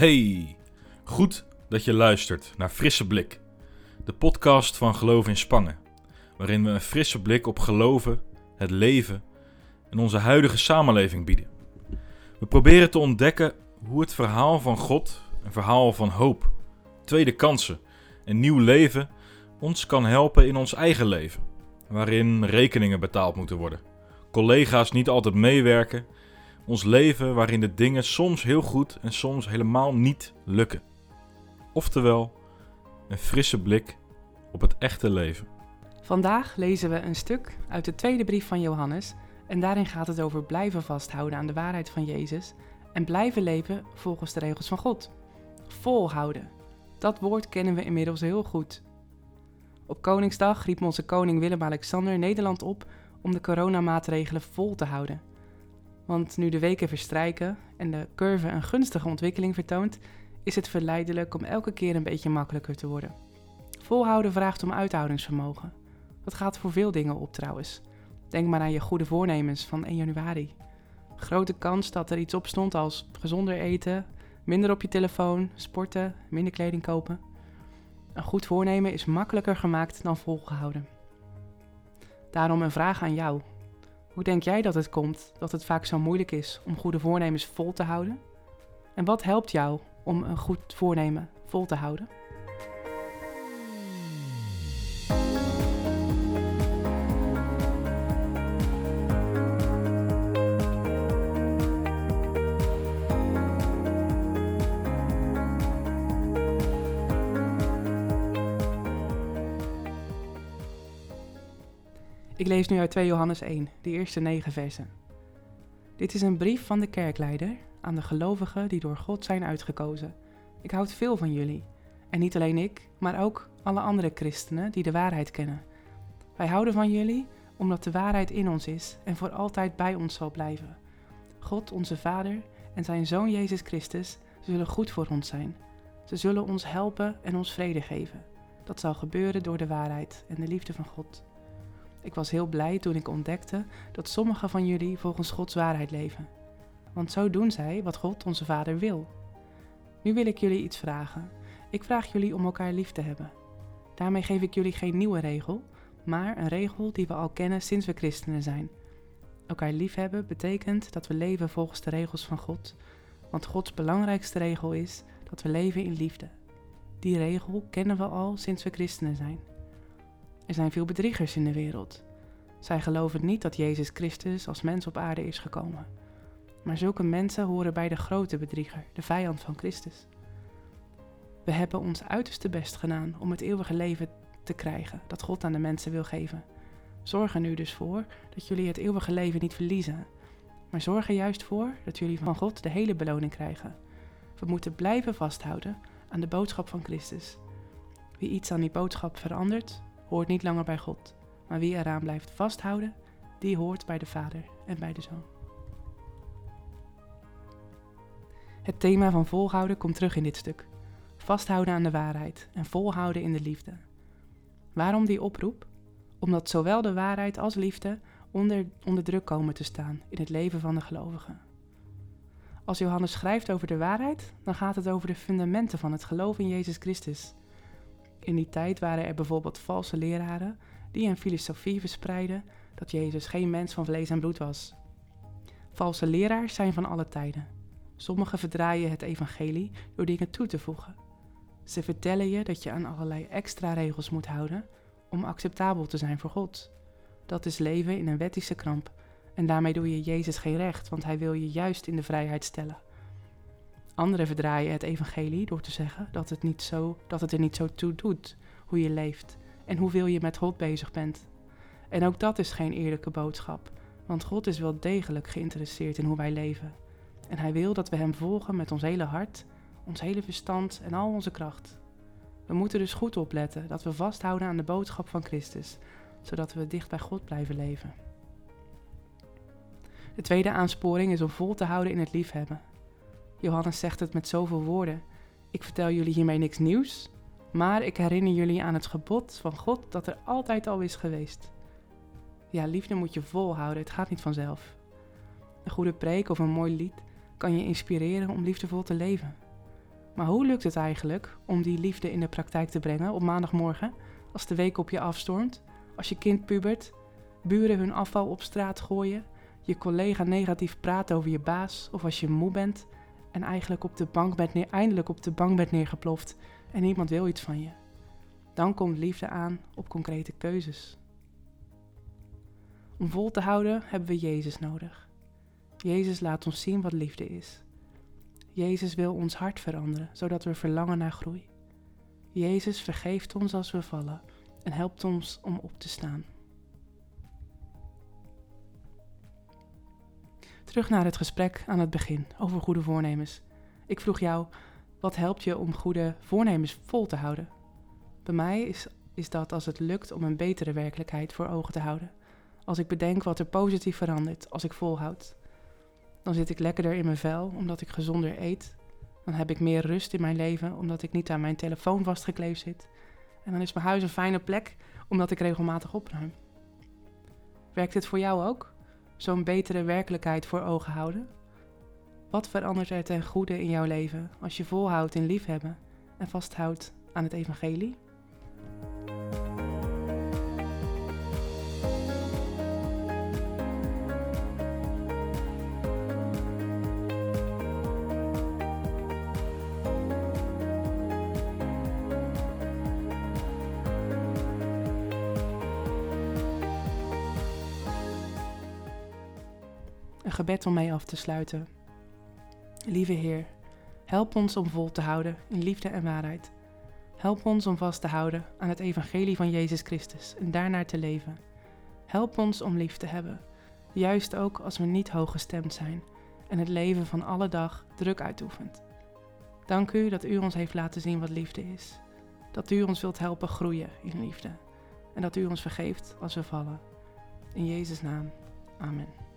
Hey, goed dat je luistert naar Frisse Blik, de podcast van Geloof in Spangen, waarin we een frisse blik op geloven, het leven en onze huidige samenleving bieden. We proberen te ontdekken hoe het verhaal van God, een verhaal van hoop, tweede kansen en nieuw leven ons kan helpen in ons eigen leven, waarin rekeningen betaald moeten worden, collega's niet altijd meewerken ons leven waarin de dingen soms heel goed en soms helemaal niet lukken. Oftewel, een frisse blik op het echte leven. Vandaag lezen we een stuk uit de tweede brief van Johannes en daarin gaat het over blijven vasthouden aan de waarheid van Jezus en blijven leven volgens de regels van God. Volhouden. Dat woord kennen we inmiddels heel goed. Op Koningsdag riep onze koning Willem-Alexander Nederland op om de coronamaatregelen vol te houden. Want nu de weken verstrijken en de curve een gunstige ontwikkeling vertoont, is het verleidelijk om elke keer een beetje makkelijker te worden. Volhouden vraagt om uithoudingsvermogen. Dat gaat voor veel dingen op trouwens. Denk maar aan je goede voornemens van 1 januari. Grote kans dat er iets op stond als gezonder eten, minder op je telefoon, sporten, minder kleding kopen. Een goed voornemen is makkelijker gemaakt dan volgehouden. Daarom een vraag aan jou. Hoe denk jij dat het komt dat het vaak zo moeilijk is om goede voornemens vol te houden? En wat helpt jou om een goed voornemen vol te houden? Ik lees nu uit 2 Johannes 1, de eerste negen versen. Dit is een brief van de kerkleider aan de gelovigen die door God zijn uitgekozen. Ik houd veel van jullie. En niet alleen ik, maar ook alle andere christenen die de waarheid kennen. Wij houden van jullie omdat de waarheid in ons is en voor altijd bij ons zal blijven. God, onze Vader en zijn Zoon Jezus Christus zullen goed voor ons zijn. Ze zullen ons helpen en ons vrede geven. Dat zal gebeuren door de waarheid en de liefde van God. Ik was heel blij toen ik ontdekte dat sommigen van jullie volgens Gods waarheid leven. Want zo doen zij wat God onze Vader wil. Nu wil ik jullie iets vragen. Ik vraag jullie om elkaar lief te hebben. Daarmee geef ik jullie geen nieuwe regel, maar een regel die we al kennen sinds we christenen zijn. Elkaar liefhebben betekent dat we leven volgens de regels van God, want Gods belangrijkste regel is dat we leven in liefde. Die regel kennen we al sinds we christenen zijn. Er zijn veel bedriegers in de wereld. Zij geloven niet dat Jezus Christus als mens op aarde is gekomen. Maar zulke mensen horen bij de grote bedrieger, de vijand van Christus. We hebben ons uiterste best gedaan om het eeuwige leven te krijgen dat God aan de mensen wil geven. Zorg er nu dus voor dat jullie het eeuwige leven niet verliezen, maar zorg er juist voor dat jullie van God de hele beloning krijgen. We moeten blijven vasthouden aan de boodschap van Christus. Wie iets aan die boodschap verandert, hoort niet langer bij God, maar wie eraan blijft vasthouden, die hoort bij de Vader en bij de Zoon. Het thema van volhouden komt terug in dit stuk. Vasthouden aan de waarheid en volhouden in de liefde. Waarom die oproep? Omdat zowel de waarheid als liefde onder, onder druk komen te staan in het leven van de gelovigen. Als Johannes schrijft over de waarheid, dan gaat het over de fundamenten van het geloof in Jezus Christus in die tijd waren er bijvoorbeeld valse leraren die een filosofie verspreidden dat Jezus geen mens van vlees en bloed was. Valse leraars zijn van alle tijden. Sommigen verdraaien het evangelie door dingen toe te voegen. Ze vertellen je dat je aan allerlei extra regels moet houden om acceptabel te zijn voor God. Dat is leven in een wettische kramp en daarmee doe je Jezus geen recht, want hij wil je juist in de vrijheid stellen. Anderen verdraaien het evangelie door te zeggen dat het, niet zo, dat het er niet zo toe doet hoe je leeft en hoeveel je met God bezig bent. En ook dat is geen eerlijke boodschap, want God is wel degelijk geïnteresseerd in hoe wij leven. En Hij wil dat we Hem volgen met ons hele hart, ons hele verstand en al onze kracht. We moeten dus goed opletten dat we vasthouden aan de boodschap van Christus, zodat we dicht bij God blijven leven. De tweede aansporing is om vol te houden in het liefhebben. Johannes zegt het met zoveel woorden. Ik vertel jullie hiermee niks nieuws, maar ik herinner jullie aan het gebod van God dat er altijd al is geweest. Ja, liefde moet je volhouden, het gaat niet vanzelf. Een goede preek of een mooi lied kan je inspireren om liefdevol te leven. Maar hoe lukt het eigenlijk om die liefde in de praktijk te brengen op maandagmorgen, als de week op je afstormt, als je kind pubert, buren hun afval op straat gooien, je collega negatief praat over je baas of als je moe bent en eigenlijk op de bank bent neer, eindelijk op de bank bent neergeploft en niemand wil iets van je? Dan komt liefde aan op concrete keuzes. Om vol te houden hebben we Jezus nodig. Jezus laat ons zien wat liefde is. Jezus wil ons hart veranderen, zodat we verlangen naar groei. Jezus vergeeft ons als we vallen en helpt ons om op te staan. Terug naar het gesprek aan het begin over goede voornemens. Ik vroeg jou, wat helpt je om goede voornemens vol te houden? Bij mij is, is dat als het lukt om een betere werkelijkheid voor ogen te houden. Als ik bedenk wat er positief verandert als ik volhoud. Dan zit ik lekkerder in mijn vel omdat ik gezonder eet. Dan heb ik meer rust in mijn leven omdat ik niet aan mijn telefoon vastgekleefd zit. En dan is mijn huis een fijne plek omdat ik regelmatig opruim. Werkt dit voor jou ook? Zo'n betere werkelijkheid voor ogen houden? Wat verandert er ten goede in jouw leven als je volhoudt in liefhebben en vasthoudt aan het evangelie? Een gebed om mee af te sluiten. Lieve Heer, help ons om vol te houden in liefde en waarheid. Help ons om vast te houden aan het evangelie van Jezus Christus en daarnaar te leven. Help ons om lief te hebben, juist ook als we niet hooggestemd zijn en het leven van alle dag druk uitoefent. Dank u dat u ons heeft laten zien wat liefde is. Dat u ons wilt helpen groeien in liefde. En dat u ons vergeeft als we vallen. In Jezus' naam. Amen.